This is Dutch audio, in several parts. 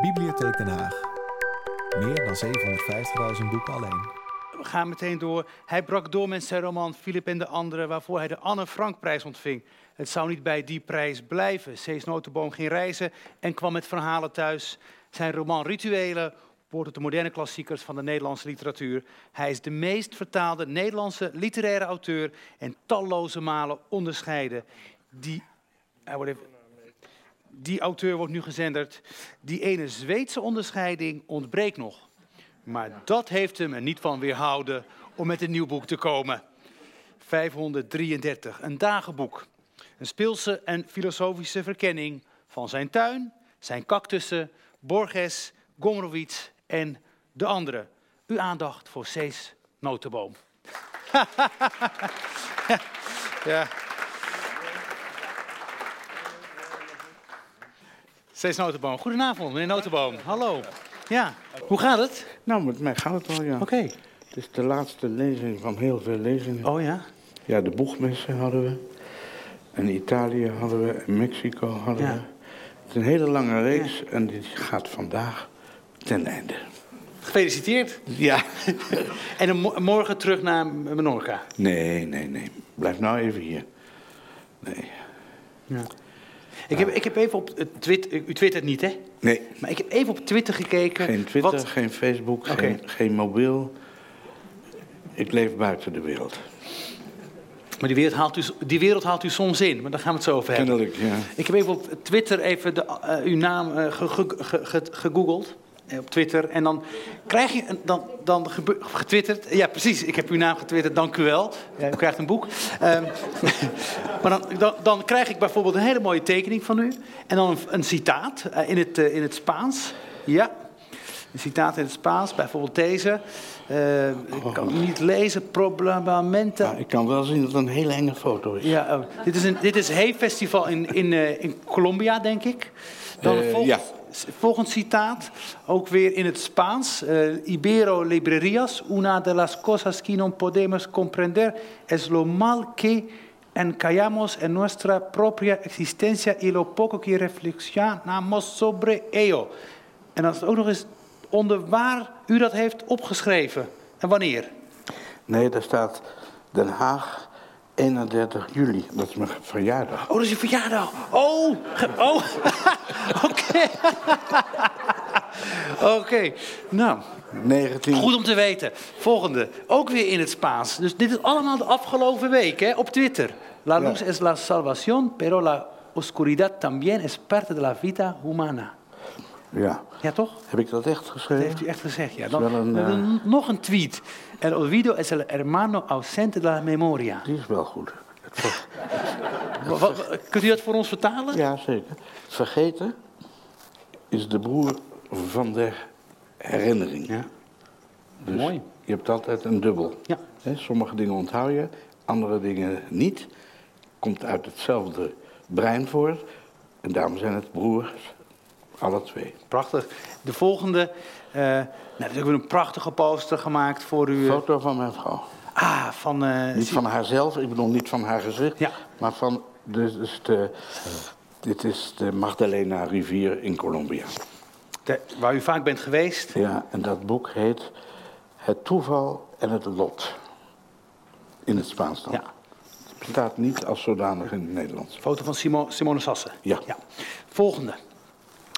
Bibliotheek Den Haag. Meer dan 750.000 boeken alleen. We gaan meteen door. Hij brak door met zijn roman Philip en de Anderen, waarvoor hij de Anne Frankprijs ontving. Het zou niet bij die prijs blijven. Cees Notenboom ging reizen en kwam met verhalen thuis. Zijn roman Rituelen wordt tot de moderne klassiekers van de Nederlandse literatuur. Hij is de meest vertaalde Nederlandse literaire auteur en talloze malen onderscheiden. Die, hij wordt even- die auteur wordt nu gezenderd. Die ene Zweedse onderscheiding ontbreekt nog. Maar dat heeft hem er niet van weerhouden om met een nieuw boek te komen. 533, een dagenboek. Een speelse en filosofische verkenning van zijn tuin, zijn cactussen, Borges, Gombrowicz en de anderen. Uw aandacht voor Cees Notenboom. ja. Cees Notenboom. Goedenavond, meneer Notenboom. Hallo. Ja, hoe gaat het? Nou, met mij gaat het wel, ja. Oké. Het is de laatste lezing van heel veel lezingen. Oh ja? Ja, de boegmessen hadden we. En Italië hadden we. En Mexico hadden Ja. we. Het is een hele lange reeks en die gaat vandaag ten einde. Gefeliciteerd. Ja. En dan morgen terug naar Menorca. Nee, nee, nee. Blijf nou even hier. Nee. Ja. Ik, heb, ik heb even op het Twitter... U twittert niet, hè? Nee. Maar ik heb even op Twitter gekeken. Geen Twitter, Wat, geen Facebook, geen, geen mobiel. Ik leef buiten de wereld. maar die wereld, haalt u, die wereld haalt u soms in. Maar daar gaan we het zo over hebben. Kennelijk, ja. Ik heb even op Twitter even de, eh, uw naam eh, ge- ge- ge- ge- gegoogeld. Eh, Op Twitter. En dan krijg je... Dan, dan gebe- getwitterd. Ja, precies. Ik heb uw naam getwitterd. Dank u wel. Ja, u krijgt een boek. Ehm, maar dan, dan, dan krijg ik bijvoorbeeld een hele mooie tekening van u. En dan een, een citaat eh, in, het, eh, in het Spaans. Ja. Een citaat in het Spaans. Bijvoorbeeld deze. Ik kan het niet lezen. Probablemente... Maar ik kan wel zien dat het een hele enge foto is. Ja, oh. dit is een dit is Hey Festival in, in, in Colombia, denk ik. Dan ja. Volgend citaat, ook weer in het Spaans. Eh, Ibero librerías, una de las cosas que no podemos comprender es lo mal que encallamos en nuestra propia existencia y lo poco que reflexionamos sobre ello. En dan is ook nog eens onder waar u dat heeft opgeschreven en wanneer. Nee, daar staat Den Haag, 31 juli. Dat is mijn verjaardag. Oh, dat is je verjaardag. Oh, oh. oké. Oké, nou, 19... goed om te weten. Volgende, ook weer in het Spaans. Dus dit is allemaal de afgelopen week hè, op Twitter. La luz Ja. es la salvación, pero la oscuridad también es parte de la vida humana. Ja. Ja, toch? Heb ik dat echt Dat geschreven? heeft u echt gezegd, ja. is Dan, een, eh, nog een tweet. El olvido es el hermano ausente de la memoria. Die is wel goed. Ver- kunt u dat voor ons vertalen? Ja, zeker. Vergeten is de broer van de herinnering. Ja. Dus Mooi. Je hebt altijd een dubbel. Ja. Hè, sommige dingen onthoud je, andere dingen niet. Komt uit hetzelfde brein voort. En daarom zijn het broers, alle twee. Prachtig. De volgende. eh nou, weer een prachtige poster gemaakt voor u. eh, Foto van mijn vrouw. Ah, van. eh, Niet van haarzelf, ik bedoel niet van haar gezicht, Ja. maar van dus, dus de, dit is de Magdalena rivier in Colombia. de- waar u vaak bent geweest. Ja, en dat boek heet Het toeval en het lot. In het Spaans dan. Ja. Het bestaat niet als zodanig in het Nederlands. Foto van Simo, Simone Sassen. Ja. Volgende.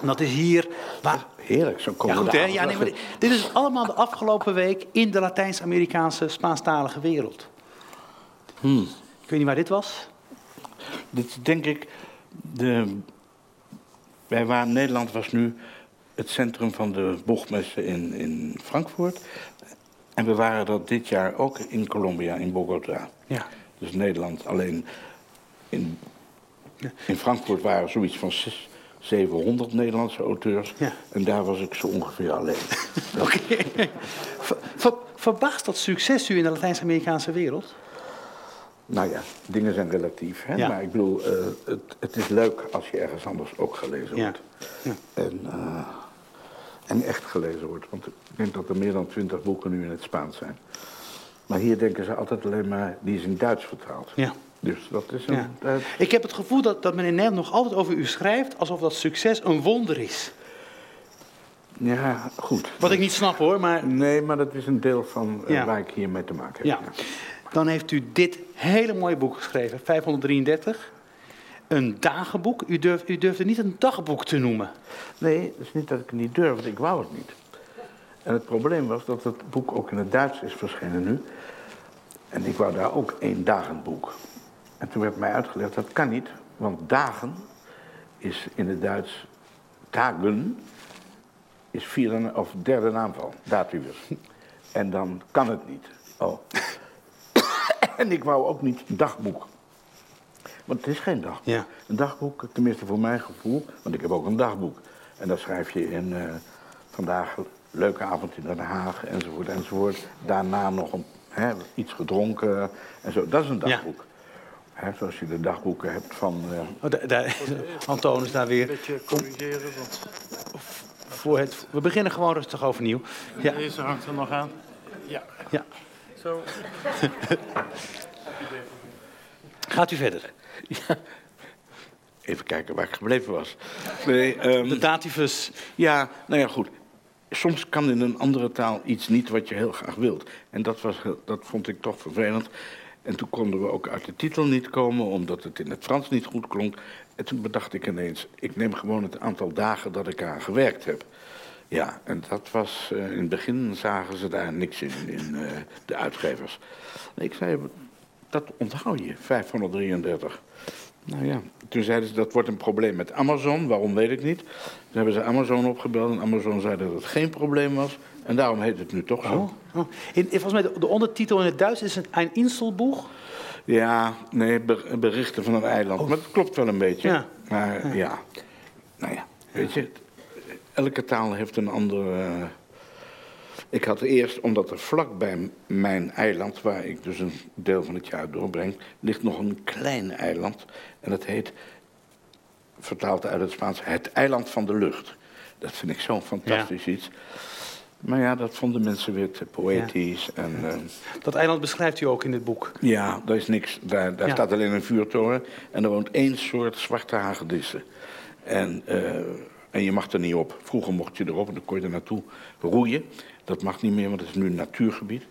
En dat is hier. Waar, Heerlijk, zo ja, komen goed hè? Ja, nee, maar dit, is allemaal de afgelopen week in de Latijns-Amerikaanse Spaanstalige wereld. Hmm. Ik weet niet waar dit was. Dit denk ik de. Wij waren, Nederland was nu het centrum van de boegmessen in, in Frankfurt. En we waren dat dit jaar ook in Colombia, in Bogota. Ja. Dus Nederland alleen. In, in Frankfurt waren zoiets van zes- 700 Nederlandse auteurs. Ja. En daar was ik zo ongeveer alleen. Oké. Ver- ver- verbaast dat succes u in de Latijns-Amerikaanse wereld? Nou ja, dingen zijn relatief. Hè? Ja. Maar ik bedoel, eh, het, het is leuk als je ergens anders ook gelezen Ja. wordt. En, eh, en echt gelezen wordt. Want ik denk dat er meer dan twintig boeken nu in het Spaans zijn. Maar hier denken ze altijd alleen maar, die is in Duits vertaald. Ja. Dus dat is een... Ja. Ik heb het gevoel dat, dat men in Nederland nog altijd over u schrijft alsof dat succes een wonder is. Ja, goed. Wat ik niet snap hoor, maar Nee, maar dat is een deel van eh, Ja. waar ik hiermee te maken heb. ja. Dan heeft u dit hele mooie boek geschreven, 533. Een dagenboek. U, durft, u durfde niet een dagboek te noemen. Nee, het is niet dat ik het niet durfde, ik wou het niet. En het probleem was dat het boek ook in het Duits is verschenen nu. En ik wou daar ook één dagenboek. En toen werd mij uitgelegd, dat kan niet, want dagen is in het Duits dagen, is vierde of derde naamval, dativus. En dan kan het niet. Oh. En ik wou ook niet een dagboek. Want het is geen dagboek. Ja. Een dagboek, tenminste voor mijn gevoel, want ik heb ook een dagboek. En daar schrijf je in eh, vandaag leuke avond in Den Haag, enzovoort, enzovoort. Daarna nog een, hè, iets gedronken en zo. Dat is een Ja. dagboek. Hè, zoals je de dagboeken hebt van... eh, Oh, daar, daar, Anton is daar weer. beetje corrigeren, want Voor het, we beginnen gewoon rustig overnieuw. Ja, deze hangt er nog aan. Ja, ja. Zo. Gaat u verder. even kijken waar ik gebleven was. Nee, ehm, De dativus. Ja, nou ja, goed. Soms kan in een andere taal iets niet wat je heel graag wilt. En dat, was, dat vond ik toch vervelend. En toen konden we ook uit de titel niet komen, omdat het in het Frans niet goed klonk. En toen bedacht ik ineens, ik neem gewoon het aantal dagen dat ik eraan gewerkt heb. Ja, en dat was, eh, in het begin zagen ze daar niks in, in eh, de uitgevers. En ik zei, dat onthoud je, 533. Nou ja, toen zeiden ze dat wordt een probleem met Amazon. Waarom weet ik niet. Toen hebben ze Amazon opgebeld en Amazon zei dat het geen probleem was. En daarom heet het nu toch zo. Oh. Oh. In, volgens mij de, de ondertitel in het Duits is een, een Inselboeg. Ja, nee, ber- berichten van een eiland. Maar dat klopt wel een beetje. Ja. Maar ja. nou ja, weet je, elke taal heeft een andere... eh, Ik had eerst, omdat er vlak bij mijn eiland, waar ik dus een deel van het jaar doorbreng, ligt nog een klein eiland. En dat heet, vertaald uit het Spaans, het eiland van de lucht. Dat vind ik zo'n fantastisch iets. Maar ja, dat vonden mensen weer te poëtisch. En, eh, Dat eiland beschrijft u ook in het boek. ja, daar is niks. Daar, daar Ja. staat alleen een vuurtoren. En er woont één soort zwarte hagedissen. En, eh, en je mag er niet op. Vroeger mocht je erop en dan kon je er naartoe roeien. Dat mag niet meer, want het is nu een natuurgebied.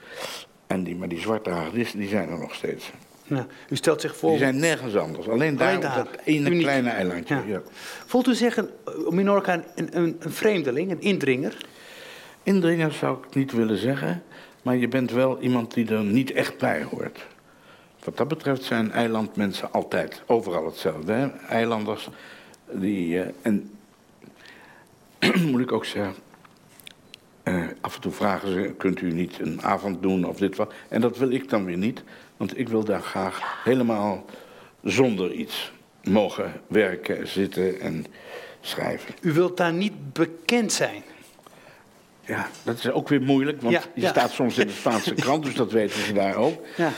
En die, maar die zwarte hagedissen, die zijn er nog steeds. Ja. U stelt zich voor. Die zijn nergens anders. Alleen daar, op dat ene Uniek. kleine eilandje. Ja. Ja. Voelt u zich een, op Minorca een, een, een vreemdeling, een indringer? Indringer zou ik niet willen zeggen. Maar je bent wel iemand die er niet echt bij hoort. Wat dat betreft zijn eilandmensen altijd overal hetzelfde. Hè? Eilanders, die. eh, en moet ik ook zeggen. eh, af en toe vragen ze: kunt u niet een avond doen of dit wat? En dat wil ik dan weer niet, want ik wil daar graag helemaal zonder iets mogen werken, zitten en schrijven. U wilt daar niet bekend zijn. Ja, dat is ook weer moeilijk, want Ja, je ja. staat soms in de Spaanse krant, dus dat weten ze daar ook. Ja.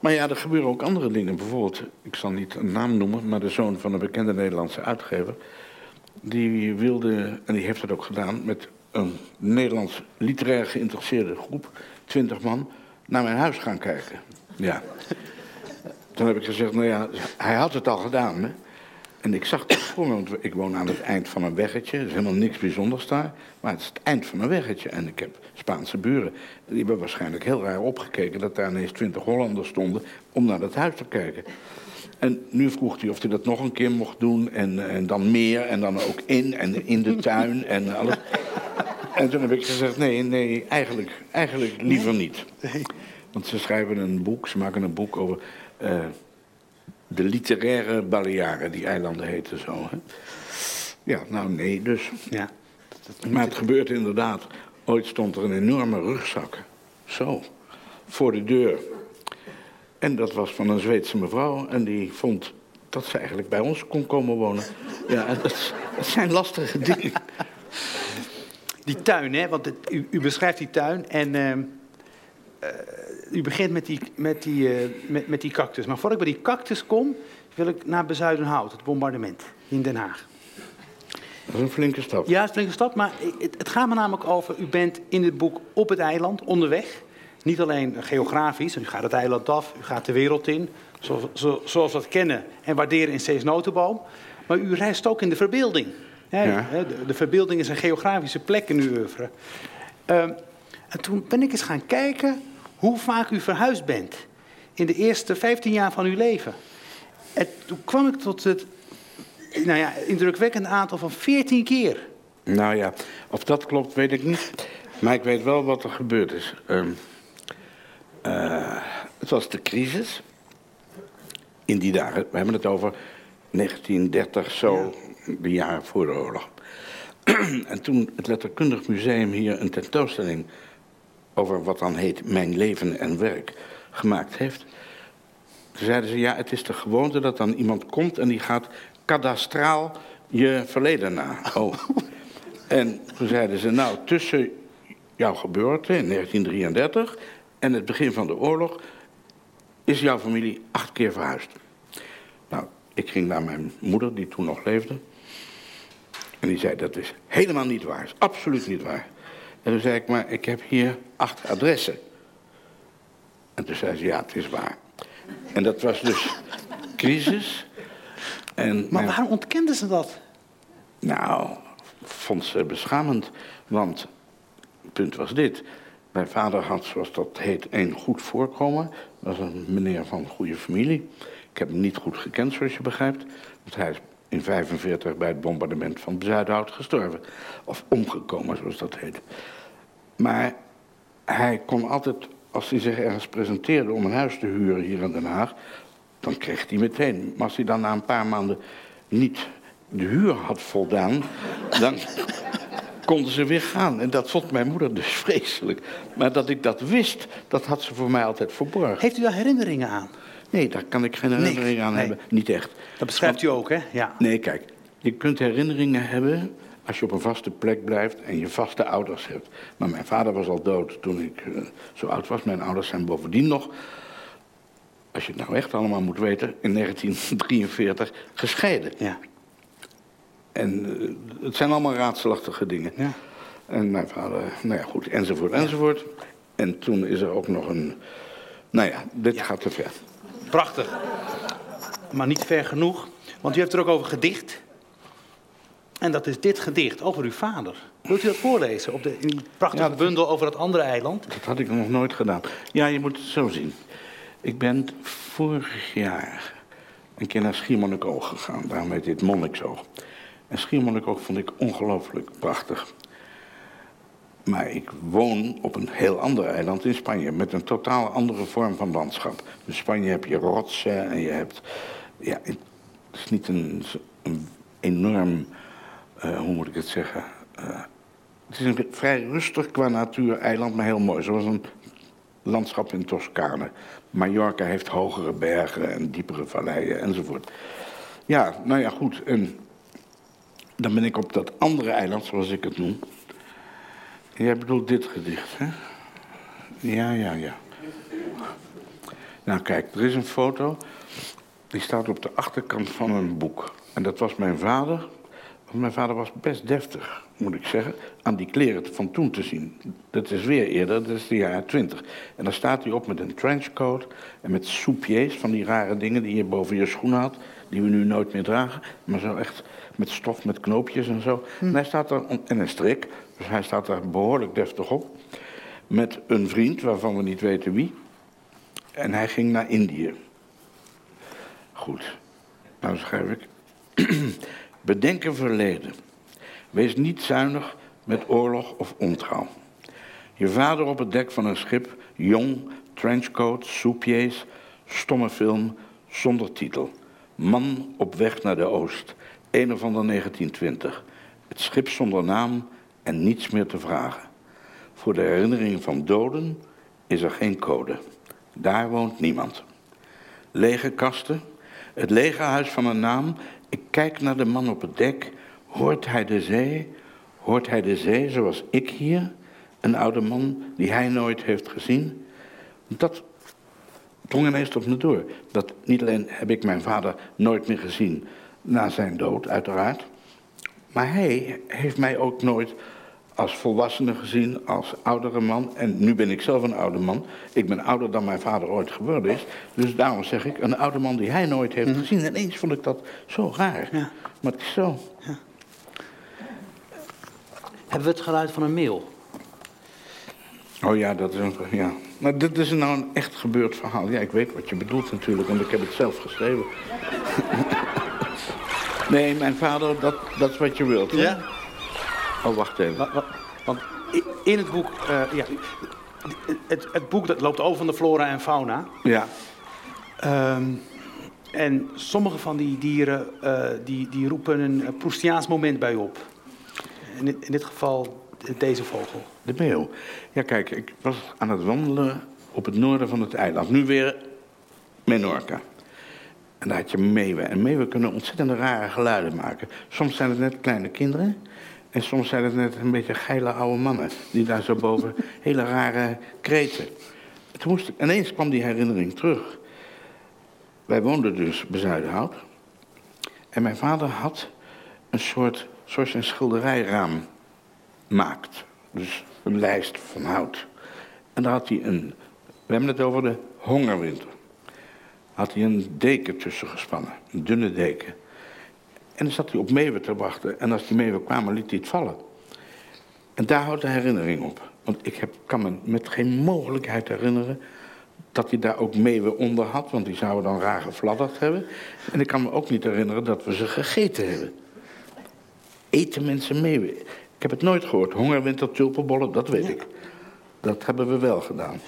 Maar ja, er gebeuren ook andere dingen. Bijvoorbeeld, ik zal niet een naam noemen, maar de zoon van een bekende Nederlandse uitgever. Die wilde, en die heeft dat ook gedaan, met een Nederlands literair geïnteresseerde groep, twintig man, naar mijn huis gaan kijken. Ja. Toen heb ik gezegd, nou ja, hij had het al gedaan. Hè? En ik zag het voor me, want ik woon aan het eind van een weggetje. Er is helemaal niks bijzonders daar. Maar het is het eind van een weggetje. En ik heb Spaanse buren. Die hebben waarschijnlijk heel raar opgekeken dat daar ineens twintig Hollanders stonden om naar dat huis te kijken. En nu vroeg hij of hij dat nog een keer mocht doen. En, en dan meer. En dan ook in en in de tuin en alles. En toen heb ik gezegd, nee, nee, eigenlijk, eigenlijk liever niet. Want ze schrijven een boek, ze maken een boek over eh, de literaire Balearen. Die eilanden heten zo. Hè? Ja, nou nee, dus. ja. Maar het gebeurt inderdaad. Ooit stond er een enorme rugzak. Zo. Voor de deur. En dat was van een Zweedse mevrouw. En die vond dat ze eigenlijk bij ons kon komen wonen. Ja, dat, dat zijn lastige dingen. Die tuin, hè? Want het- u, u beschrijft die tuin en ehm, eh, u begint met die, met, die, eh, met, met die cactus. Maar voordat ik bij die cactus kom, wil ik naar Bezuidenhout, het bombardement in Den Haag. Dat is een flinke stap. Ja, is een flinke stap, maar het, het gaat me namelijk over... u bent in het boek op het eiland, onderweg. Niet alleen geografisch, u gaat het eiland af, u gaat de wereld in... zoals, zo- zoals we het kennen en waarderen in Cees Notenboom. Maar u reist ook in de verbeelding. Ja. de, de verbeelding is een geografische plek in uw oeuvre. Ehm, en toen ben ik eens gaan kijken hoe vaak u verhuisd bent in de eerste 15 jaar van uw leven. En toen kwam ik tot het nou ja, indrukwekkende aantal van 14 keer. Nou ja, of dat klopt, weet ik niet. Maar ik weet wel wat er gebeurd is. Ehm, eh, het was de crisis. In die dagen, we hebben het over 1930, zo, de jaren voor de oorlog. en toen het Letterkundig Museum hier een tentoonstelling over wat dan heet Mijn leven en werk gemaakt heeft. Toen zeiden ze, ja, het is de gewoonte dat dan iemand komt en die gaat kadastraal je verleden na. Oh. En toen zeiden ze, nou, tussen jouw geboorte in 1933 en het begin van de oorlog is jouw familie acht keer verhuisd. Nou, ik ging naar mijn moeder, die toen nog leefde. En die zei, dat is helemaal niet waar. is absoluut niet waar. En toen zei ik, maar ik heb hier acht adressen. En toen zei ze, ja, het is waar. En dat was dus crisis. En Maar waarom ontkenden ze dat? nou, vond ze beschamend. Want het punt was dit. Mijn vader had, zoals dat heet, een goed voorkomen. Dat was een meneer van goede familie. Ik heb hem niet goed gekend, zoals je begrijpt. Want hij is in 45 bij het bombardement van Zuidhout gestorven. Of omgekomen, zoals dat heet. Maar hij kon altijd, als hij zich ergens presenteerde om een huis te huren hier in Den Haag, dan kreeg hij meteen. Maar als hij dan na een paar maanden niet de huur had voldaan, dan konden ze weer gaan. En dat vond mijn moeder dus vreselijk. Maar dat ik dat wist, dat had ze voor mij altijd verborgen. Heeft u daar herinneringen aan? Nee, daar kan ik geen herinnering aan nee. hebben. Niet echt. Dat beschrijft u ook, hè? Ja. Nee, kijk, je kunt herinneringen hebben als je op een vaste plek blijft en je vaste ouders hebt. Maar mijn vader was al dood toen ik eh, zo oud was. Mijn ouders zijn bovendien nog, als je het nou echt allemaal moet weten, in 1943 gescheiden. Ja. En eh, het zijn allemaal raadselachtige dingen. Ja. En mijn vader, nou ja, goed, enzovoort, enzovoort. En toen is er ook nog een, nou ja, dit Ja. gaat te ver. Prachtig. Maar niet ver genoeg, want u heeft er ook over gedicht. En dat is dit gedicht over uw vader. Wilt u dat voorlezen op de, in prachtige Ja, bundel over dat andere eiland? Dat had ik nog nooit gedaan. Ja, je moet het zo zien. Ik ben vorig jaar een keer naar Schiermonnikoog gegaan. Daarom heet dit Monniksoog. En Schiermonnikoog vond ik ongelooflijk prachtig. Maar ik woon op een heel ander eiland in Spanje. Met een totaal andere vorm van landschap. In Spanje heb je rotsen en je hebt... Ja, het is niet een, een enorm... eh, hoe moet ik het zeggen? Eh, het is een vrij rustig qua natuur eiland, maar heel mooi. Zoals een landschap in Toscane. Mallorca heeft hogere bergen en diepere valleien enzovoort. Ja, nou ja, goed. En dan ben ik op dat andere eiland, zoals ik het noem. Jij bedoelt dit gedicht, hè? Ja, ja, ja. Nou, kijk, er is een foto. Die staat op de achterkant van een boek. En dat was mijn vader. Want mijn vader was best deftig, moet ik zeggen, aan die kleren van toen te zien. Dat is weer eerder, dat is de jaren twintig. En dan staat hij op met een trenchcoat en met soupiers, van die rare dingen die je boven je schoenen had, die we nu nooit meer dragen. Maar zo echt met stof, met knoopjes en zo. En hij staat er, en een strik, dus hij staat daar behoorlijk deftig op. Met een vriend, waarvan we niet weten wie. En hij ging naar Indië. Goed. Nou schrijf ik. Bedenk een verleden. Wees niet zuinig met oorlog of ontrouw. Je vader op het dek van een schip, jong, trenchcoat, soupiers, stomme film, zonder titel. Man op weg naar de oost, een of ander 1920. Het schip zonder naam en niets meer te vragen. Voor de herinnering van doden is er geen code. Daar woont niemand. Lege kasten, het lege huis van een naam. Ik kijk naar de man op het dek. Hoort hij de zee? Hoort hij de zee zoals ik hier? Een oude man die hij nooit heeft gezien? Dat drong ineens tot me door. Dat niet alleen heb ik mijn vader nooit meer gezien na zijn dood, uiteraard. Maar hij heeft mij ook nooit als volwassene gezien, als oudere man. En nu ben ik zelf een oude man. Ik ben ouder dan mijn vader ooit geworden is. Dus daarom zeg ik, een oude man die hij nooit heeft gezien. En eens vond ik dat zo raar. Ja. Maar het is zo. hebben we het geluid van een mail. Oh ja, dat is een... Ja. Maar dit is nou een echt gebeurd verhaal. Ja, ik weet wat je bedoelt natuurlijk, want ik heb het zelf geschreven. nee, mijn vader, dat, dat is wat je wilt. hè? Oh, wacht even. Wa- wa- Want in het boek, eh, ja, het, het boek dat loopt over van de flora en fauna. Ja. Ehm, en sommige van die dieren eh, die, die roepen een eh, Proustiaans moment bij op. In dit, in dit geval deze vogel. De meeuw. Ja, kijk, ik was aan het wandelen op het noorden van het eiland. Nu weer Menorca. En daar had je meeuwen. En meeuwen kunnen ontzettend rare geluiden maken. Soms zijn het net kleine kinderen. En soms zijn het net een beetje geile oude mannen. Die daar zo boven hele rare kreten. Toen moest ik, ineens kwam die herinnering terug. Wij woonden dus bij Zuiderhout. En mijn vader had een soort, zoals je een schilderijraam maakt. Dus een lijst van hout. En daar had hij een, we hebben het over de hongerwinter. Had hij een deken tussen gespannen, een dunne deken. En dan zat hij op meeuwen te wachten. En als die meeuwen kwamen, liet hij het vallen. En daar houdt de herinnering op. Want ik heb, kan me met geen mogelijkheid herinneren dat hij daar ook meeuwen onder had. Want die zouden dan raar gefladderd hebben. En ik kan me ook niet herinneren dat we ze gegeten hebben. Eten mensen meeuwen? Ik heb het nooit gehoord. Hongerwinter, tulpenbollen, dat weet ik. Dat hebben we wel gedaan.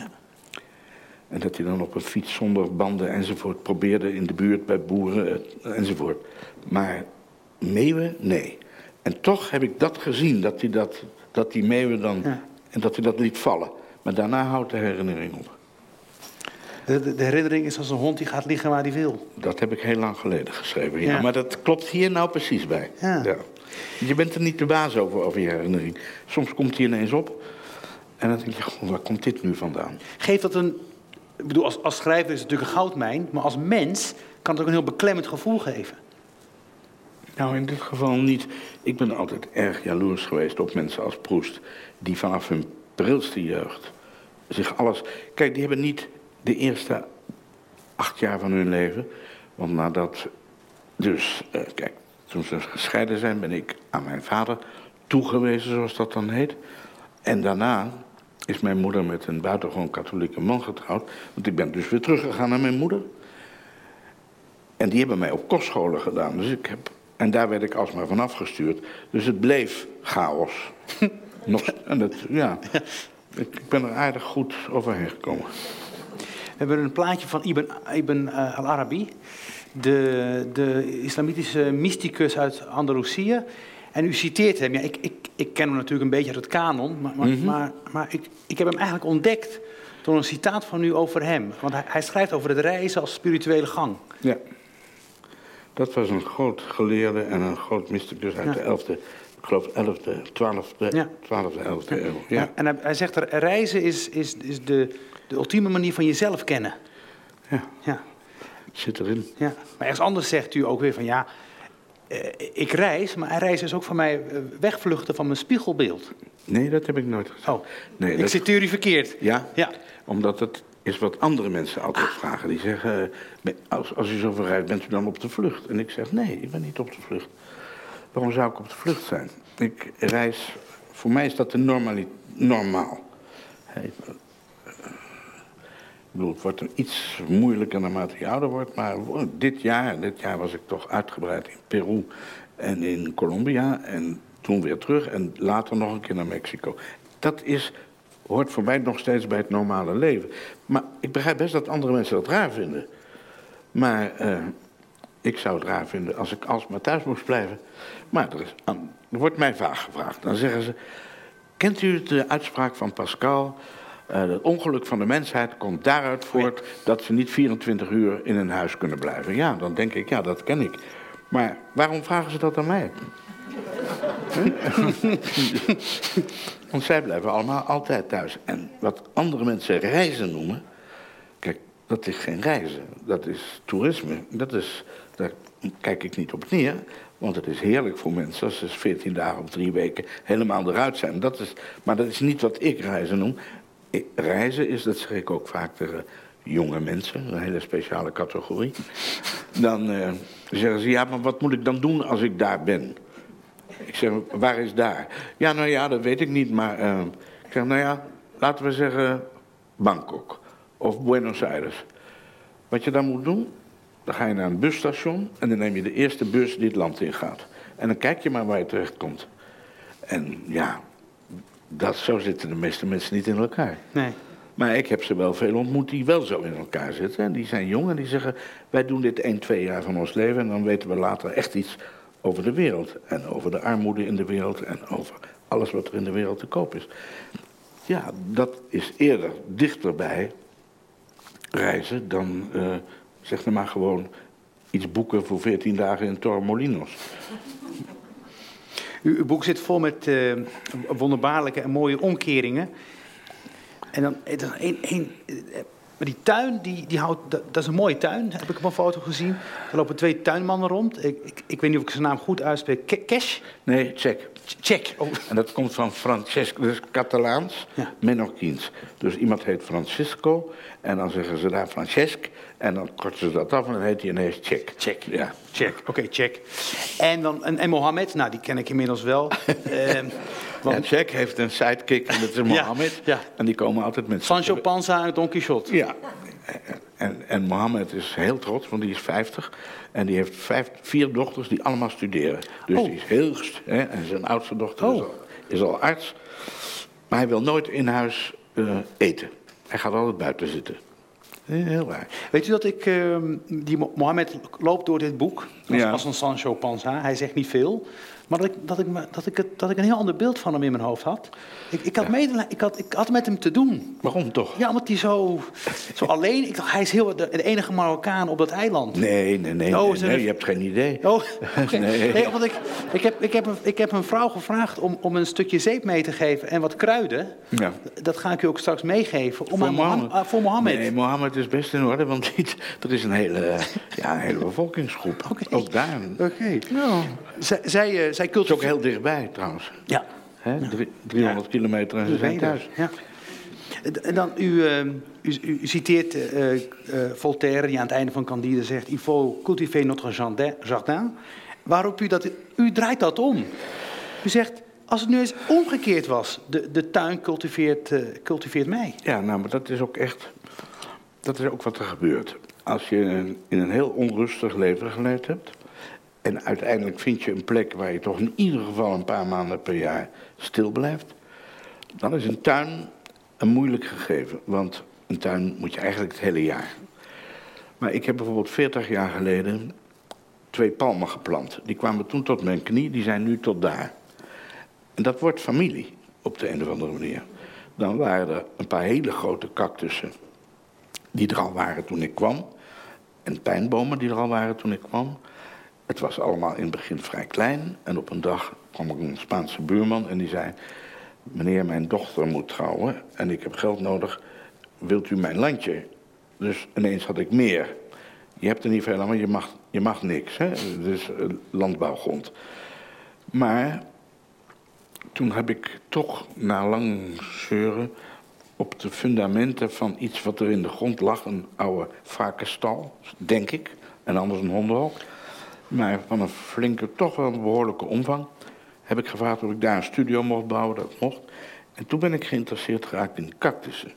En dat hij dan op een fiets zonder banden enzovoort probeerde in de buurt bij boeren eh, enzovoort. Maar meeuwen, nee. En toch heb ik dat gezien, dat hij dat, dat die meeuwen dan, Ja. en dat hij dat liet vallen. Maar daarna houdt de herinnering op. De, de, de herinnering is als een hond die gaat liggen waar hij wil. Dat heb ik heel lang geleden geschreven. Ja. Ja. Maar dat klopt hier nou precies bij. Ja. Je bent er niet de baas over, over je herinnering. Soms komt die ineens op. En dan denk je, goh, waar komt dit nu vandaan? Geeft dat een. Ik bedoel, als, als schrijver is het natuurlijk een goudmijn. Maar als mens kan het ook een heel beklemmend gevoel geven. Nou, in dit geval niet. Ik ben altijd erg jaloers geweest op mensen als Proest. Die vanaf hun prilste jeugd zich alles... Kijk, die hebben niet de eerste acht jaar van hun leven. Want nadat... Dus, eh, kijk, toen ze gescheiden zijn, ben ik aan mijn vader toegewezen, zoals dat dan heet. En daarna is mijn moeder met een buitengewoon katholieke man getrouwd. Want ik ben dus weer teruggegaan naar mijn moeder. En die hebben mij op kostscholen gedaan. Dus ik heb, en daar werd ik alsmaar van afgestuurd. Dus het bleef chaos. Nog, en het, ja, ik, ik ben er aardig goed overheen gekomen. We hebben een plaatje van Ibn, Ibn eh, al-Arabi. De, de islamitische mysticus uit Andalusië. En u citeert hem. Ja, ik, ik, ik ken hem natuurlijk een beetje uit het kanon. Maar, maar, maar, maar ik, ik heb hem eigenlijk ontdekt door een citaat van u over hem. Want hij, hij schrijft over het reizen als spirituele gang. Ja. Dat was een groot geleerde en een groot mysticus uit Ja. de 11e, ik geloof 11e, 12e, Ja. 12e 11e eeuw. Ja. En hij, hij zegt er, reizen is, is, is de, de ultieme manier van jezelf kennen. ja, Ja, zit erin. ja. Maar ergens anders zegt u ook weer van ja, ik reis, maar reizen is ook voor mij eh, wegvluchten van mijn spiegelbeeld. Nee, dat heb ik nooit gezegd. Oh, nee, ik dat- citeer u verkeerd. Ja? Ja. Omdat het is wat andere mensen altijd vragen. Die zeggen, eh, als, als u zoveel rijdt, bent u dan op de vlucht? En ik zeg, nee, ik ben niet op de vlucht. Waarom zou ik op de vlucht zijn? Ik reis, voor mij is dat de normali normaal. Hey, eh, ik bedoel, het wordt een iets moeilijker naarmate je ouder wordt. Maar dit jaar, dit jaar was ik toch uitgebreid in Peru en in Colombia. En toen weer terug en later nog een keer naar Mexico. Dat is, hoort voor mij nog steeds bij het normale leven. Maar ik begrijp best dat andere mensen dat raar vinden. Maar eh, ik zou het raar vinden als ik alsmaar thuis moest blijven. Maar er, is, er wordt mij vaag gevraagd. Dan zeggen ze, kent u de uitspraak van Pascal... Eh, het ongeluk van de mensheid komt daaruit voort dat ze niet 24 uur in een huis kunnen blijven. Ja, dan denk ik, ja, dat ken ik. Maar waarom vragen ze dat aan mij? Want zij blijven allemaal altijd thuis. En wat andere mensen reizen noemen, kijk, dat is geen reizen. Dat is toerisme. Dat is, daar kijk ik niet op neer. Want het is heerlijk voor mensen als ze 14 dagen of drie weken helemaal eruit zijn. Dat is, maar dat is niet wat ik reizen noem. Reizen is, dat zeg ik ook vaak tegen jonge mensen, een hele speciale categorie. Dan eh, zeggen ze, ja, maar wat moet ik dan doen als ik daar ben? Ik zeg, waar is daar? Ja, nou ja, dat weet ik niet, maar... eh, ik zeg, nou ja, laten we zeggen Bangkok of Buenos Aires. Wat je dan moet doen, dan ga je naar een busstation... en dan neem je de eerste bus die het land ingaat. En dan kijk je maar waar je terechtkomt. En ja, dat, zo zitten de meeste mensen niet in elkaar. Nee. Maar ik heb ze wel veel ontmoet die wel zo in elkaar zitten. En die zijn jong en die zeggen, wij doen dit 1, 2 jaar van ons leven... en dan weten we later echt iets over de wereld. En over de armoede in de wereld en over alles wat er in de wereld te koop is. Ja, dat is eerder dichterbij reizen dan, eh, zeg maar gewoon... iets boeken voor 14 dagen in Torremolinos. Uw boek zit vol met eh, wonderbaarlijke en mooie omkeringen. En dan eh, dan één, één, eh, maar die tuin, die, die houdt, dat, dat is een mooie tuin, heb ik op een foto gezien. Er lopen twee tuinmannen rond. Ik, ik, ik weet niet of ik zijn naam goed uitspreek. Cash? Nee, check. Check. Oh. En dat komt van Francesco, dus Catalaans, Ja. Menorquins. Dus iemand heet Francisco en dan zeggen ze daar Francesc en dan korten ze dat af en dan heet hij ineens Check. Check. Ja. Check, oké, check. En, dan, en, en Mohammed, nou die ken ik inmiddels wel. Ehm, want Check heeft een sidekick en dat is Mohammed. ja. En die komen altijd met... Sancho Panza en Don Quixote. Ja. En, en Mohammed is heel trots, want die is 50. En die heeft vijf, vier dochters die allemaal studeren. Dus Oh. die is heel... Hè, en zijn oudste dochter is, Oh. al, is al arts. Maar hij wil nooit in huis eh, eten. Hij gaat altijd buiten zitten. Heel raar. Weet u dat ik, ehm, die Mo- Mohammed loopt door dit boek, als, Ja. als een Sancho Panza, hij zegt niet veel, maar dat ik, dat ik, dat ik, het, dat ik een heel ander beeld van hem in mijn hoofd had. Ik, ik, had medelijden- ik, had, ik had met hem te doen. Waarom toch? Ja, omdat hij zo, zo alleen, ik dacht, hij is heel, de, de enige Marokkaan op dat eiland. Nee, nee, nee. Oh, nee, een- je hebt geen idee. Oh. Nee. nee. omdat ik, ik, heb, ik, heb een, ik heb een vrouw gevraagd om, om een stukje zeep mee te geven en wat kruiden. Ja. Dat ga ik u ook straks meegeven. Om Voor aan Mohammed. Mohammed. ah, voor Mohammed. Nee, Mohammed is best in orde, want die- er is een hele, ja, een hele bevolkingsgroep. Oké. Ook daar. Oké. Zij, zij, eh, zij Het is ook heel dichtbij trouwens. Ja. Hè? Drie- 300 kilometer en ze zijn thuis. Ja. En dan, u, eh, u, u citeert eh, eh, Voltaire, die aan het einde van Candide zegt... Il faut cultiver notre jardin. Waarop u dat... U draait dat om. U zegt, als het nu eens omgekeerd was... de, de tuin cultiveert, eh, cultiveert mij. Ja, nou, maar dat is ook echt. Dat is ook wat er gebeurt. Als je in een heel onrustig leven geleefd hebt. En uiteindelijk vind je een plek waar je toch in ieder geval een paar maanden per jaar stil blijft. dan is een tuin een moeilijk gegeven. Want een tuin moet je eigenlijk het hele jaar. Maar ik heb bijvoorbeeld 40 jaar geleden twee palmen geplant. Die kwamen toen tot mijn knie, die zijn nu tot daar. En dat wordt familie, op de een of andere manier. Dan waren er een paar hele grote cactussen die er al waren toen ik kwam. En pijnbomen die er al waren toen ik kwam. Het was allemaal in het begin vrij klein. En op een dag kwam er een Spaanse buurman en die zei... Meneer, mijn dochter moet trouwen en ik heb geld nodig. Wilt u mijn landje? Dus ineens had ik meer. Je hebt er niet veel aan, maar je mag, je mag niks. Hè? Dus eh, landbouwgrond. Maar toen heb ik toch na lang zeuren op de fundamenten van iets wat er in de grond lag, een oude varkenstal, denk ik, en anders een hondenhok, maar van een flinke, toch wel een behoorlijke omvang, heb ik gevraagd of ik daar een studio mocht bouwen, dat mocht. En toen ben ik geïnteresseerd geraakt in cactussen.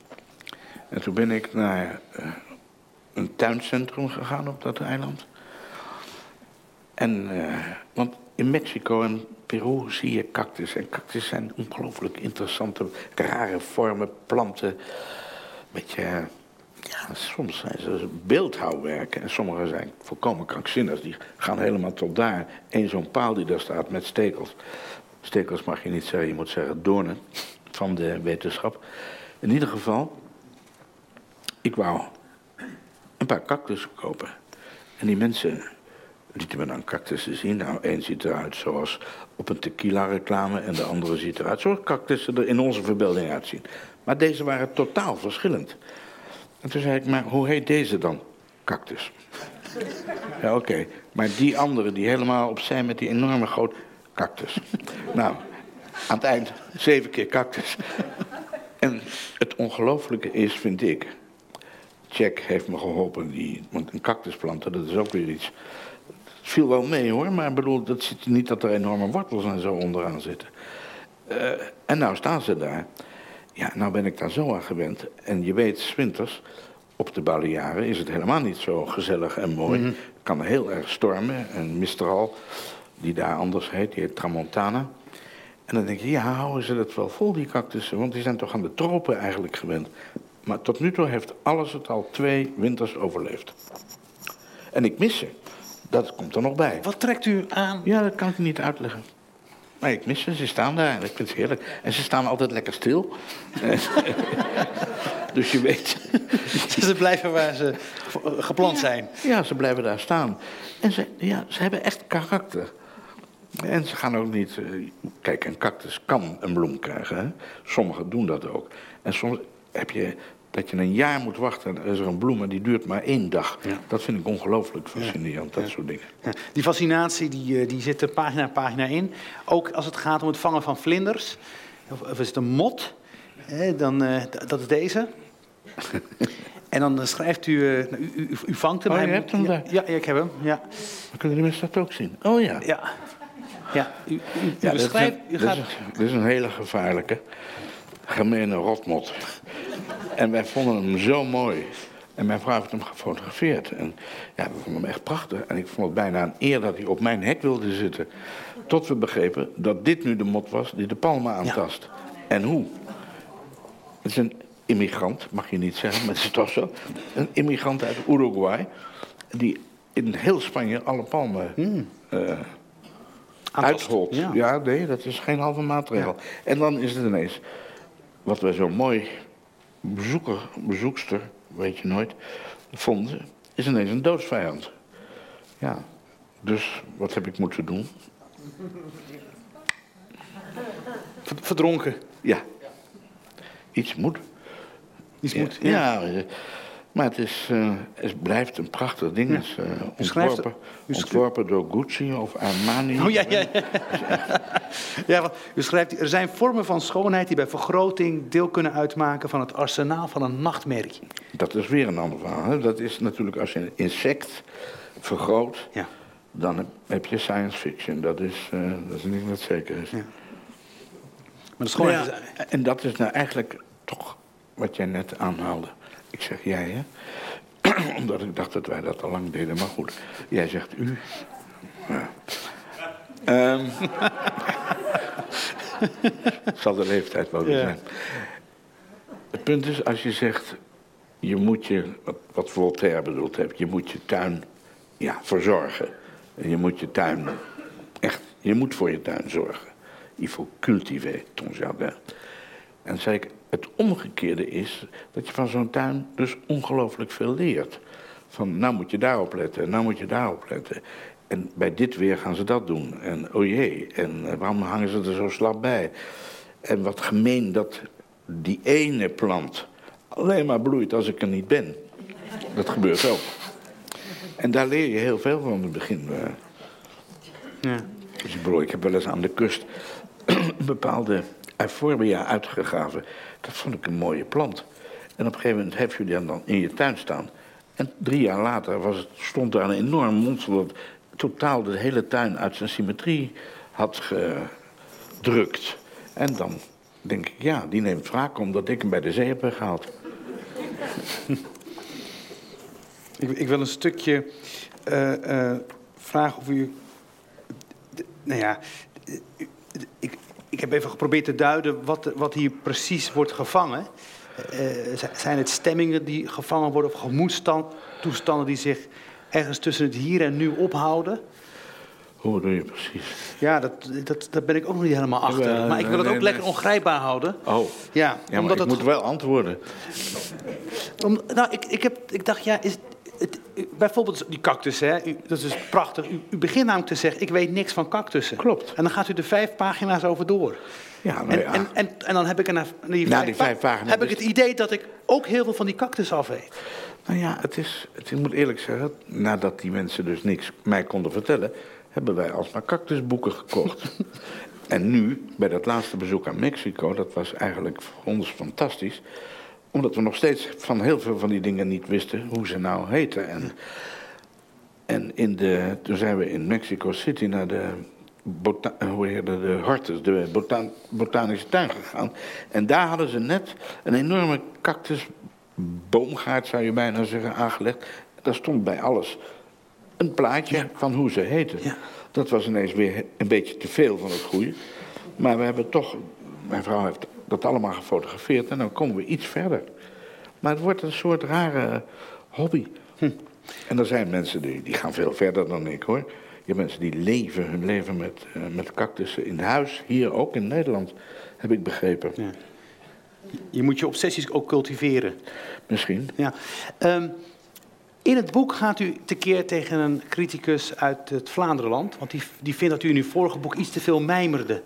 En toen ben ik naar eh, een tuincentrum gegaan op dat eiland. En, eh, want in Mexico en Peru zie je cactus. En cactus zijn ongelooflijk interessante, rare vormen, planten. Beetje, eh, ja, soms zijn ze beeldhouwwerken. En sommige zijn volkomen krankzinnig. Die gaan helemaal tot daar. Eén zo'n paal die daar staat met stekels. Stekels mag je niet zeggen, je moet zeggen doornen van de wetenschap. In ieder geval, ik wou een paar cactussen kopen. En die mensen lieten me dan cactussen zien. Nou, één ziet eruit zoals op een tequila-reclame... en de andere ziet eruit zoals cactussen er in onze verbeelding uitzien. Maar deze waren totaal verschillend. En toen zei ik, maar hoe heet deze dan? Cactus. Ja, oké. Maar die andere, die helemaal opzij met die enorme grote... Cactus. Nou, aan het eind zeven keer cactus. En het ongelooflijke is, vind ik... Jack heeft me geholpen, die, want een cactus planten, dat is ook weer iets... Het viel wel mee hoor, maar ik bedoel, dat zit niet dat er enorme wortels en zo onderaan zitten. Eh, en nou staan ze daar. Ja, nou ben ik daar zo aan gewend. En je weet, winters op de Balearen is het helemaal niet zo gezellig en mooi. Het kan heel erg stormen. En Mistral, die daar anders heet, die heet Tramontana. En dan denk je, ja, houden ze dat wel vol, die cactussen? Want die zijn toch aan de tropen eigenlijk gewend. Maar tot nu toe heeft alles het al twee winters overleefd. En ik mis ze. Dat komt er nog bij. Wat trekt u aan? Ja, dat kan ik niet uitleggen. Maar ik mis ze, ze staan daar en ik vind het heerlijk. En ze staan altijd lekker stil. dus je weet. Ze blijven waar ze ge- geplant zijn. Ja, ze blijven daar staan. En ze, ja, ze hebben echt karakter. En ze gaan ook niet... eh, Kijk, een cactus kan een bloem krijgen. Hè? Sommigen doen dat ook. En soms heb je dat je een jaar moet wachten. En er is er een bloem en die duurt maar één dag. Dat vind ik ongelooflijk fascinerend, dat soort dingen. Die fascinatie die, eh, die zit er pagina na pagina in. Ook als het gaat om het vangen van vlinders. Of, of is het een mot? Hè, dan, eh, dat is deze. En dan eh, schrijft u, nou, u, u, u vangt hem. Oh, je hebt hem ja, daar. Ja, ja, ik heb hem. Ja, Dan kunnen de mensen dat ook zien. Oh ja. ja. ja. U, u, u Ja, is, beschrijft... een, is, dit is een hele gevaarlijke, gemene rotmot. En wij vonden hem zo mooi. En mijn vrouw heeft hem gefotografeerd. En ja, we vonden hem echt prachtig. En ik vond het bijna een eer dat hij op mijn hek wilde zitten. Tot we begrepen dat dit nu de mot was die de palmen aantast. En hoe? Het is een immigrant, mag je niet zeggen, maar het is toch zo. Een immigrant uit Uruguay. Die in heel Spanje alle palmen eh, Aantast. uitholt. Ja. Ja. nee, dat is geen halve maatregel. En dan is het ineens, wat wij zo mooi bezoeker, bezoekster, weet je nooit, vonden, is ineens een doodsvijand. Ja, dus wat heb ik moeten doen? ver- verdronken. Ja, iets moet. Iets Ja, moet. ja. eh, maar het, is, eh, het blijft een prachtig ding. Het is, eh, schrijft- ontworpen, ontworpen door Gucci of Armani. Oh ja, ja, ja. ja want u schrijft, er zijn vormen van schoonheid die bij vergroting deel kunnen uitmaken van het arsenaal van een nachtmerrie. Dat is weer een ander verhaal. Hè? Dat is natuurlijk als je een insect vergroot, Ja. dan heb, je science fiction. Dat is, eh, dat is niet wat zeker is. Ja. Maar de schoonheid Ja, is... en dat is nou eigenlijk toch wat jij net aanhaalde. Ik zeg jij, hè? Omdat ik dacht dat wij dat al lang deden. Maar goed, jij zegt u. Ja. Ehm, het zal de leeftijd wel weer Ja. zijn. Het punt is, als je zegt... je moet je, wat, wat Voltaire bedoeld heeft... je moet je tuin ja, verzorgen. En je moet je tuin echt... je moet voor je tuin zorgen. Il faut cultiver ton jardin. En zei ik, het omgekeerde is dat je van zo'n tuin dus ongelooflijk veel leert. Van, nou moet je daarop letten, nou moet je daarop letten. En bij dit weer gaan ze dat doen. En oh jee, en waarom hangen ze er zo slap bij? En wat gemeen dat die ene plant alleen maar bloeit als ik er niet ben. Dat gebeurt ook. En daar leer je heel veel van in het begin. eh. Ja. Dus ik bedoel, ik heb wel eens aan de kust een bepaalde euphorbia uitgegraven. Dat vond ik een mooie plant. En op een gegeven moment heb je die dan in je tuin staan. En drie jaar later was het, stond daar een enorm monster dat totaal de hele tuin uit zijn symmetrie had gedrukt. En dan denk ik, ja, die neemt wraak omdat ik hem bij de zee heb gehaald. Ik, ik wil een stukje eh, eh, vragen of u. Nou ja, ik, ik heb even geprobeerd te duiden wat, wat hier precies wordt gevangen. Eh, z- zijn het stemmingen die gevangen worden of gemoedstoestanden die zich ergens tussen het hier en nu ophouden? Hoe bedoel je precies? Ja, dat, dat, daar ben ik ook nog niet helemaal achter. Ja, maar ik wil het ook nee, lekker ongrijpbaar houden. Oh, Ja, ja, maar omdat ik het moet wel antwoorden. Om, nou, ik, ik, heb, ik dacht, ja, is het, bijvoorbeeld die cactus, hè, u, dat is dus prachtig. U, u begint namelijk te zeggen, ik weet niks van cactussen. Klopt. En dan gaat u er vijf pagina's over door. Ja, nou En, ja. en, en, en dan heb ik er na die, die vijf pagina's heb ik het idee dat ik ook heel veel van die cactus af weet. Nou ja, het is, het, ik moet eerlijk zeggen, nadat die mensen dus niks mij konden vertellen, hebben wij alsmaar cactusboeken gekocht. en nu, bij dat laatste bezoek aan Mexico, dat was eigenlijk voor ons fantastisch, omdat we nog steeds van heel veel van die dingen niet wisten hoe ze nou heten. En En in de, toen zijn we in Mexico City naar de, bota, hoe heet dat, de Hortus, de bota- botanische tuin gegaan. En daar hadden ze net een enorme cactusboomgaard, zou je bijna zeggen, aangelegd. Daar stond bij alles een plaatje van hoe ze heten. Ja. Dat was ineens weer een beetje te veel van het goede. Maar we hebben toch, mijn vrouw heeft dat allemaal gefotografeerd en dan komen we iets verder. Maar het wordt een soort rare hobby. En er zijn mensen die, die gaan veel verder dan ik hoor. Je hebt mensen die leven hun leven met, eh, met cactussen in huis, hier ook in Nederland, heb ik begrepen. Ja. Je moet je obsessies ook cultiveren. Misschien. Ja. Ehm, in het boek gaat u tekeer tegen een criticus uit het Vlaanderenland. Want die, die vindt dat u in uw vorige boek iets te veel mijmerde.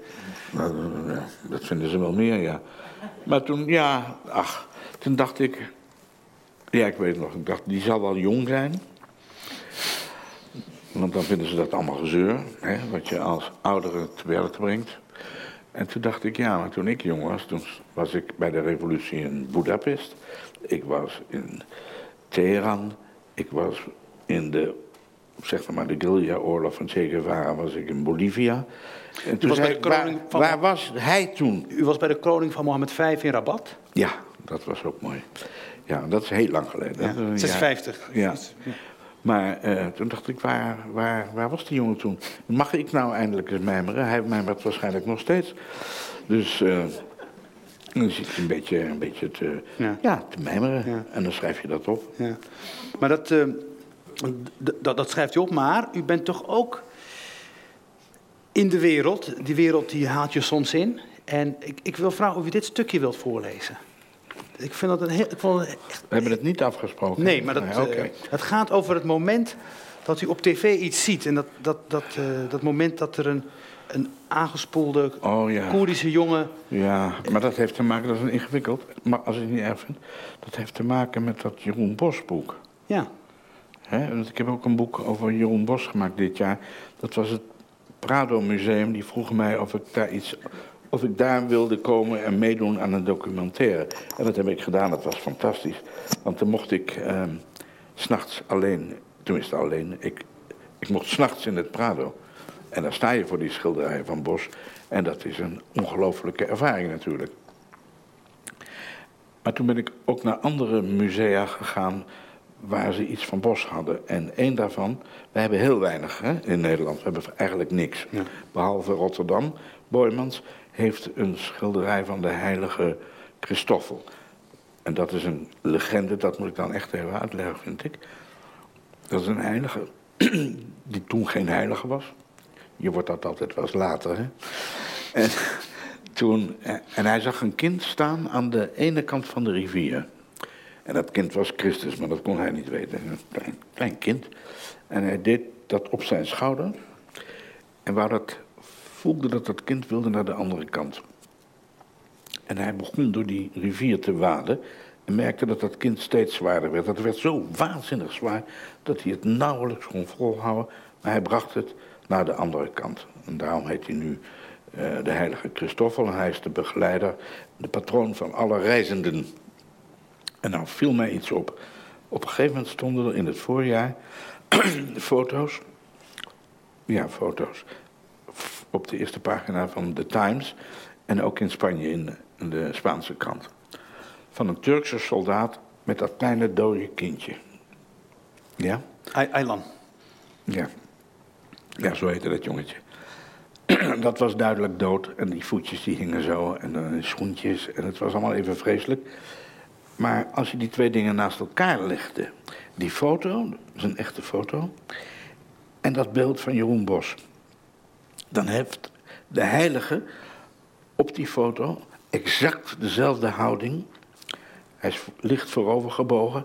Nou, dat vinden ze wel meer, ja. Maar toen, ja, ach, toen dacht ik... Ja, ik weet nog, ik dacht, die zal wel jong zijn. Want dan vinden ze dat allemaal gezeur, hè, wat je als oudere te werk brengt. En toen dacht ik, ja, maar toen ik jong was, toen was ik bij de revolutie in Budapest. Ik was in Teheran. Ik was in de, zeg maar, de guerrilla-oorlog van Che Guevara was ik in Bolivia. En toen was bij zei de ik, kroning waar, van- waar was hij toen? U was bij de kroning van Mohammed V in Rabat. Ja, dat was ook mooi. Ja, dat is heel lang geleden. Ja, Dat is een jaar- 56. Ja. Maar eh, toen dacht ik, waar, waar, waar was die jongen toen? Mag ik nou eindelijk eens mijmeren? Hij mijmert waarschijnlijk nog steeds. Dus dan zit je een beetje, een beetje te, Ja. ja. te mijmeren. Ja. En dan schrijf je dat op. Ja. Maar dat, eh, dat, dat schrijft u op. Maar u bent toch ook in de wereld. Die wereld die haalt je soms in. En ik, ik wil vragen of u dit stukje wilt voorlezen. Ik vind dat een heel... Ik vond het echt, We hebben het niet afgesproken. nee, maar dat, Nee, eh, het gaat over het moment dat u op tv iets ziet. En dat, dat, dat, eh, dat moment dat er een, een aangespoelde Oh ja. Koerdische jongen... Ja, maar dat heeft te maken, dat is ingewikkeld. Maar als ik het niet erg vind, dat heeft te maken met dat Jeroen Bos boek. Ja, ik heb ook een boek over Jeroen Bos gemaakt dit jaar. Dat was het Prado Museum. Die vroegen mij of ik daar iets. Of ik daar wilde komen en meedoen aan een documentaire. En dat heb ik gedaan, dat was fantastisch. Want dan mocht ik ehm, s'nachts alleen, tenminste alleen, ik, ik mocht s'nachts in het Prado. En dan sta je voor die schilderijen van Bos. En dat is een ongelofelijke ervaring natuurlijk. Maar toen ben ik ook naar andere musea gegaan waar ze iets van Bos hadden. En één daarvan, wij hebben heel weinig hè, in Nederland. We hebben eigenlijk niks. Behalve Rotterdam. Boymans heeft een schilderij van de heilige Christoffel. En dat is een legende, dat moet ik dan echt even uitleggen, vind ik. Dat is een heilige die toen geen heilige was. Je wordt dat altijd wel eens later, hè. En, toen, en hij zag een kind staan aan de ene kant van de rivier. En dat kind was Christus, maar dat kon hij niet weten. Een klein, klein kind. En hij deed dat op zijn schouder. En waar dat, voelde dat dat kind wilde naar de andere kant. En hij begon door die rivier te waden. En merkte dat dat kind steeds zwaarder werd. Dat werd zo waanzinnig zwaar dat hij het nauwelijks kon volhouden. Maar hij bracht het naar de andere kant. En daarom heet hij nu eh, de heilige Christoffel. En hij is de begeleider, de patroon van alle reizenden. En nou viel mij iets op. Op een gegeven moment stonden er in het voorjaar foto's. Ja, foto's. Op de eerste pagina van The Times. En ook in Spanje in, in de Spaanse krant. Van een Turkse soldaat met dat kleine dode kindje. Ja? Aylan. Ja. Ja, zo heette dat jongetje. dat was duidelijk dood. En die voetjes die hingen zo. En dan die schoentjes. En het was allemaal even vreselijk. Maar als je die twee dingen naast elkaar legde. Die foto, dat is een echte foto. En dat beeld van Jeroen Bos. Dan heeft de heilige op die foto exact dezelfde houding. Hij is licht voorover gebogen.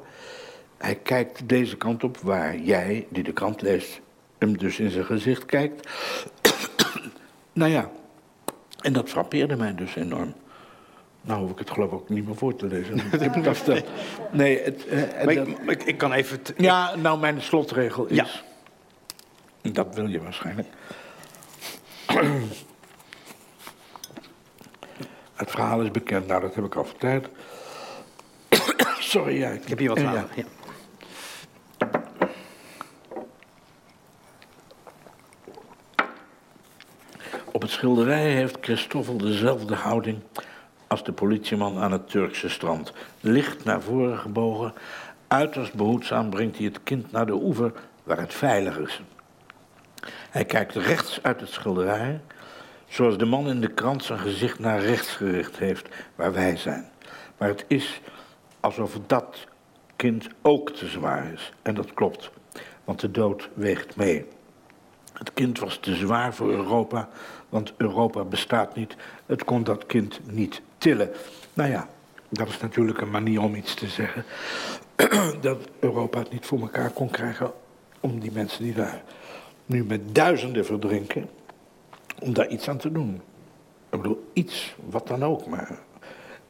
Hij kijkt deze kant op waar jij, die de krant leest, hem dus in zijn gezicht kijkt. nou ja, en dat frappeerde mij dus enorm. Nou hoef ik het geloof ik ook niet meer voor te lezen. Nee, het, eh, Maar dat- ik, ik, ik kan even... t- ja, nou mijn slotregel is... Ja. Dat wil je waarschijnlijk. Het verhaal is bekend, nou dat heb ik al verteld. Sorry, ja. Ik heb hier wat Ja. water. Ja. Schilderij heeft Christoffel dezelfde houding als de politieman aan het Turkse strand. Licht naar voren gebogen, uiterst behoedzaam brengt hij het kind naar de oever waar het veilig is. Hij kijkt rechts uit het schilderij, zoals de man in de krant zijn gezicht naar rechts gericht heeft, waar wij zijn. Maar het is alsof dat kind ook te zwaar is. En dat klopt, want de dood weegt mee. Het kind was te zwaar voor Europa, want Europa bestaat niet. Het kon dat kind niet tillen. Nou ja, dat is natuurlijk een manier om iets te zeggen. dat Europa het niet voor elkaar kon krijgen om die mensen die daar nu met duizenden verdrinken, om daar iets aan te doen. Ik bedoel, iets, wat dan ook maar.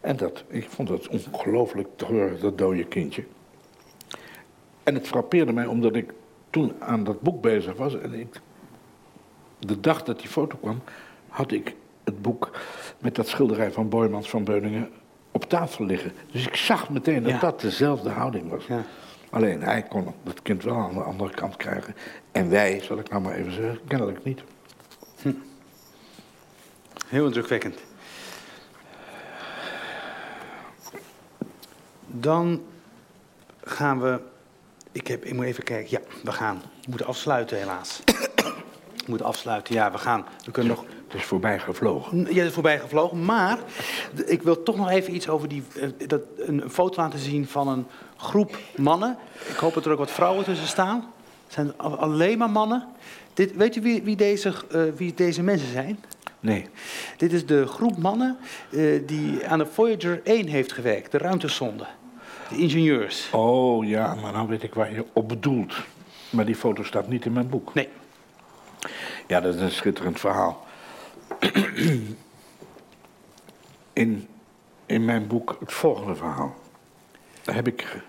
En dat, ik vond dat ongelooflijk treurig, dat dode kindje. En het frappeerde mij omdat ik toen aan dat boek bezig was en ik de dag dat die foto kwam, had ik het boek met dat schilderij van Boymans van Beuningen op tafel liggen. Dus ik zag meteen dat Ja. dat dezelfde houding was. Ja. Alleen hij kon het kind wel aan de andere kant krijgen. En wij, zal ik nou maar even zeggen, kennelijk niet. Heel indrukwekkend. Dan gaan we. Ik, heb, ik moet even kijken. Ja, we gaan. We moeten afsluiten, helaas. We moeten afsluiten. Ja, we gaan. We kunnen nog. Het is voorbij gevlogen. Ja, dat is voorbij gevlogen. Maar ik wil toch nog even iets over die, eh, dat, een, een foto laten zien van een groep mannen. Ik hoop dat er ook wat vrouwen tussen staan. Het zijn alleen maar mannen. Dit, weet u wie, wie, deze, eh, wie deze mensen zijn? Nee. Dit is de groep mannen eh, die aan de Voyager 1 heeft gewerkt, de ruimtesonde. De ingenieurs. Oh ja, maar nou weet ik waar je op bedoelt. Maar die foto staat niet in mijn boek. Nee, Ja, dat is een schitterend verhaal. In, in mijn boek het volgende verhaal. Daar, heb ik,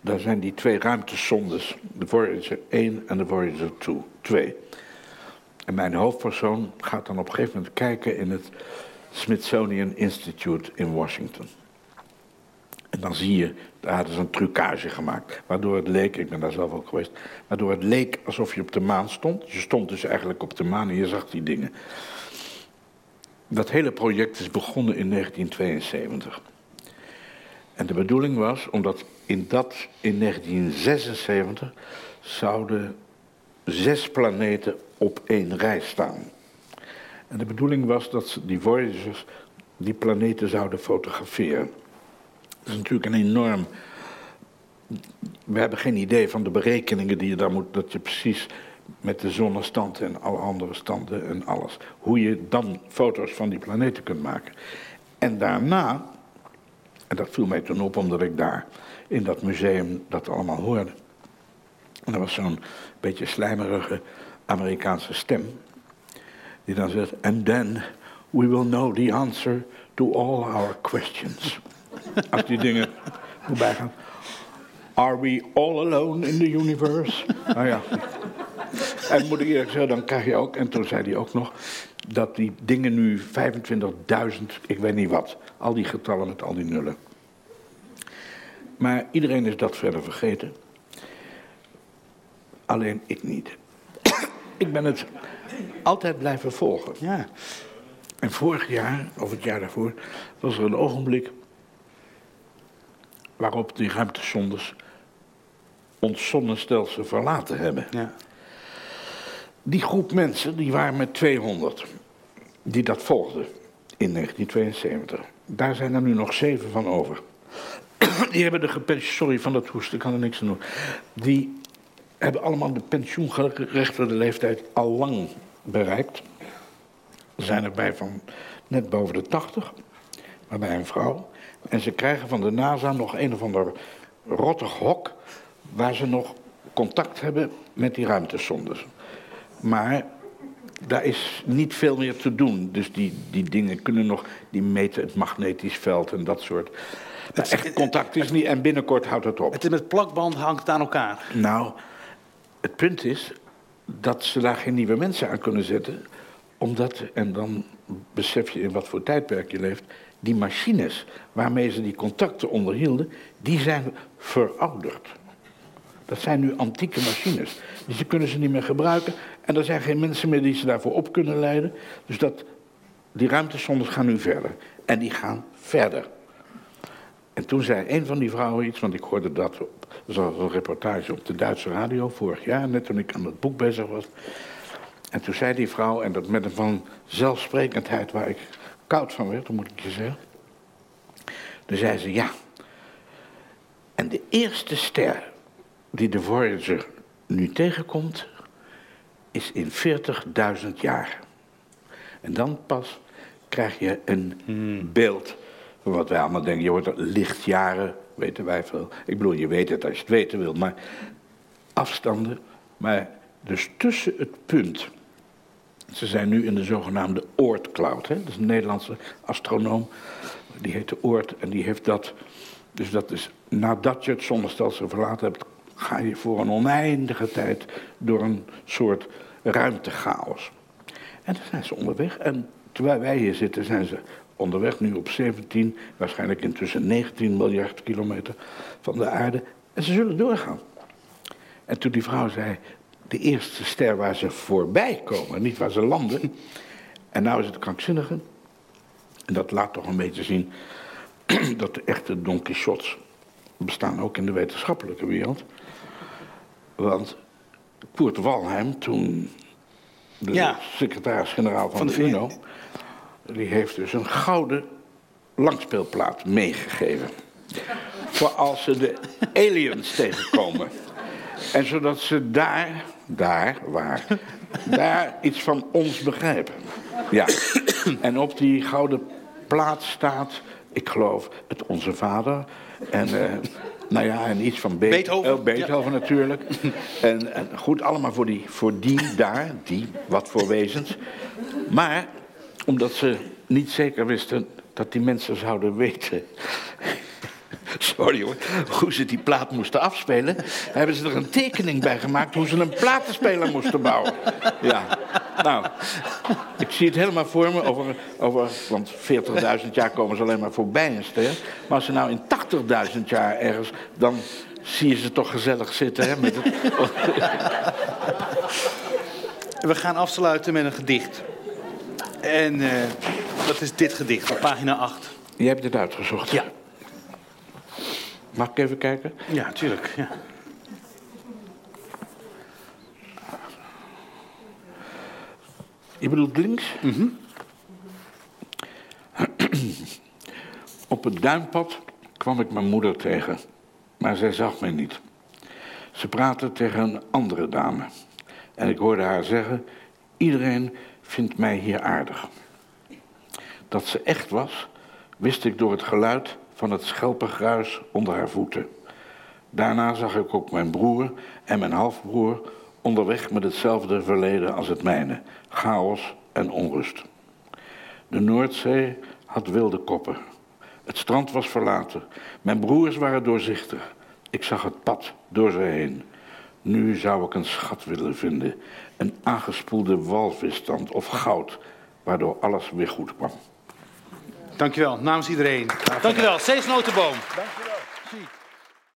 daar zijn die twee ruimtesondes, de Voyager 1 en de Voyager 2. 2. En mijn hoofdpersoon gaat dan op een gegeven moment kijken in het Smithsonian Institute in Washington. En dan zie je, daar hadden ze een trucage gemaakt. Waardoor het leek, ik ben daar zelf ook geweest. Waardoor het leek alsof je op de maan stond. Je stond dus eigenlijk op de maan en je zag die dingen. Dat hele project is begonnen in 1972. En de bedoeling was, omdat in dat, in 1976, zouden zes planeten op één rij staan. En de bedoeling was dat die Voyagers die planeten zouden fotograferen. Dat is natuurlijk een enorm. We hebben geen idee van de berekeningen die je daar moet. Dat je precies met de zonnestand en alle andere standen en alles. Hoe je dan foto's van die planeten kunt maken. En daarna. En dat viel mij toen op omdat ik daar in dat museum dat allemaal hoorde. En er was zo'n beetje slijmerige Amerikaanse stem. Die dan zegt: And then we will know the answer to all our questions. Als die dingen voorbij gaan. Are we all alone in the universe? nou ja. En moet ik eerlijk zeggen, dan krijg je ook, en toen zei hij ook nog, dat die dingen nu 25.000, ik weet niet wat, al die getallen met al die nullen. Maar iedereen is dat verder vergeten. Alleen ik niet. ik ben het altijd blijven volgen. ja. En vorig jaar, of het jaar daarvoor, was er een ogenblik waarop die ruimtesondes ons zonnestelsel verlaten hebben. ja. Die groep mensen, die waren met 200, die dat volgden in 1972. Daar zijn er nu nog zeven van over. Die hebben de gepensioneerd, sorry van dat hoesten, ik kan er niks aan doen. Die hebben allemaal de pensioengerechtigde leeftijd al lang bereikt. Er zijn erbij van net boven de 80, maar bij een vrouw. En ze krijgen van de NASA nog een of ander rottig hok... waar ze nog contact hebben met die ruimtesondes. Maar daar is niet veel meer te doen. Dus die, die dingen kunnen nog... die meten het magnetisch veld en dat soort... Maar echt contact is niet... en binnenkort houdt het op. Het is met plakband hangt het aan elkaar. Nou, het punt is dat ze daar geen nieuwe mensen aan kunnen zetten. Omdat, en dan besef je in wat voor tijdperk je leeft, die machines waarmee ze die contacten onderhielden, die zijn verouderd. Dat zijn nu antieke machines. Dus die kunnen ze niet meer gebruiken. En er zijn geen mensen meer die ze daarvoor op kunnen leiden. Dus dat, die ruimtesondes gaan nu verder. En die gaan verder. En toen zei een van die vrouwen iets, want ik hoorde dat op er was een reportage op de Duitse radio vorig jaar, net toen ik aan het boek bezig was. En toen zei die vrouw, en dat met een van zelfsprekendheid waar ik koud van werd, moet ik je zeggen. Toen zei ze, ja. En de eerste ster die de Voyager nu tegenkomt, is in 40.000 jaar. En dan pas krijg je een Hmm. beeld van wat wij allemaal denken. Je wordt er lichtjaren, weten wij veel. Ik bedoel, je weet het als je het weten wil, maar afstanden. Maar dus tussen het punt. Ze zijn nu in de zogenaamde Oort-cloud. Dat is een Nederlandse astronoom. Die heet de Oort en die heeft dat. Dus dat is nadat je het zonnestelsel verlaten hebt, ga je voor een oneindige tijd door een soort ruimtechaos. En dan zijn ze onderweg. En terwijl wij hier zitten, zijn ze onderweg nu op 17, waarschijnlijk intussen 19 miljard kilometer van de aarde. En ze zullen doorgaan. En toen die vrouw zei, de eerste ster waar ze voorbij komen, niet waar ze landen. En nou is het krankzinnige. En dat laat toch een beetje zien dat de echte Don Quixotes bestaan ook in de wetenschappelijke wereld. Want Koert Walheim, toen de Ja. secretaris-generaal van, Van de, de. UNO, die heeft dus een gouden langspeelplaat meegegeven. Voor als ze de aliens tegenkomen. En zodat ze daar, daar, waar, daar iets van ons begrijpen. Ja. En op die gouden plaat staat, ik geloof, het Onze Vader. En, eh, nou ja, en iets van Be- Beethoven. eh, Beethoven natuurlijk. En, en goed, allemaal voor die, voor die daar, die, wat voor wezens. Maar, omdat ze niet zeker wisten dat die mensen zouden weten sorry hoor, hoe ze die plaat moesten afspelen, hebben ze er een tekening bij gemaakt hoe ze een platenspeler moesten bouwen. Ja, nou, ik zie het helemaal voor me over, over want 40.000 jaar komen ze alleen maar voorbij een ster. Maar als ze nou in 80.000 jaar ergens, dan zie je ze toch gezellig zitten hè, met het... We gaan afsluiten met een gedicht. En eh, dat is dit gedicht op pagina 8. Jij hebt het uitgezocht. Ja. Mag ik even kijken? Ja, tuurlijk. Ja. Je bedoelt links? Op het duimpad kwam ik mijn moeder tegen, maar zij zag mij niet. Ze praatte tegen een andere dame. En ik hoorde haar zeggen: Iedereen vindt mij hier aardig. Dat ze echt was, wist ik door het geluid van het schelpengruis onder haar voeten. Daarna zag ik ook mijn broer en mijn halfbroer onderweg met hetzelfde verleden als het mijne: chaos en onrust. De Noordzee had wilde koppen. Het strand was verlaten. Mijn broers waren doorzichtig. Ik zag het pad door ze heen. Nu zou ik een schat willen vinden. Een aangespoelde walvisstand of goud, waardoor alles weer goed kwam. Dankjewel, namens iedereen. Dankjewel, Cees Notenboom. Dankjewel.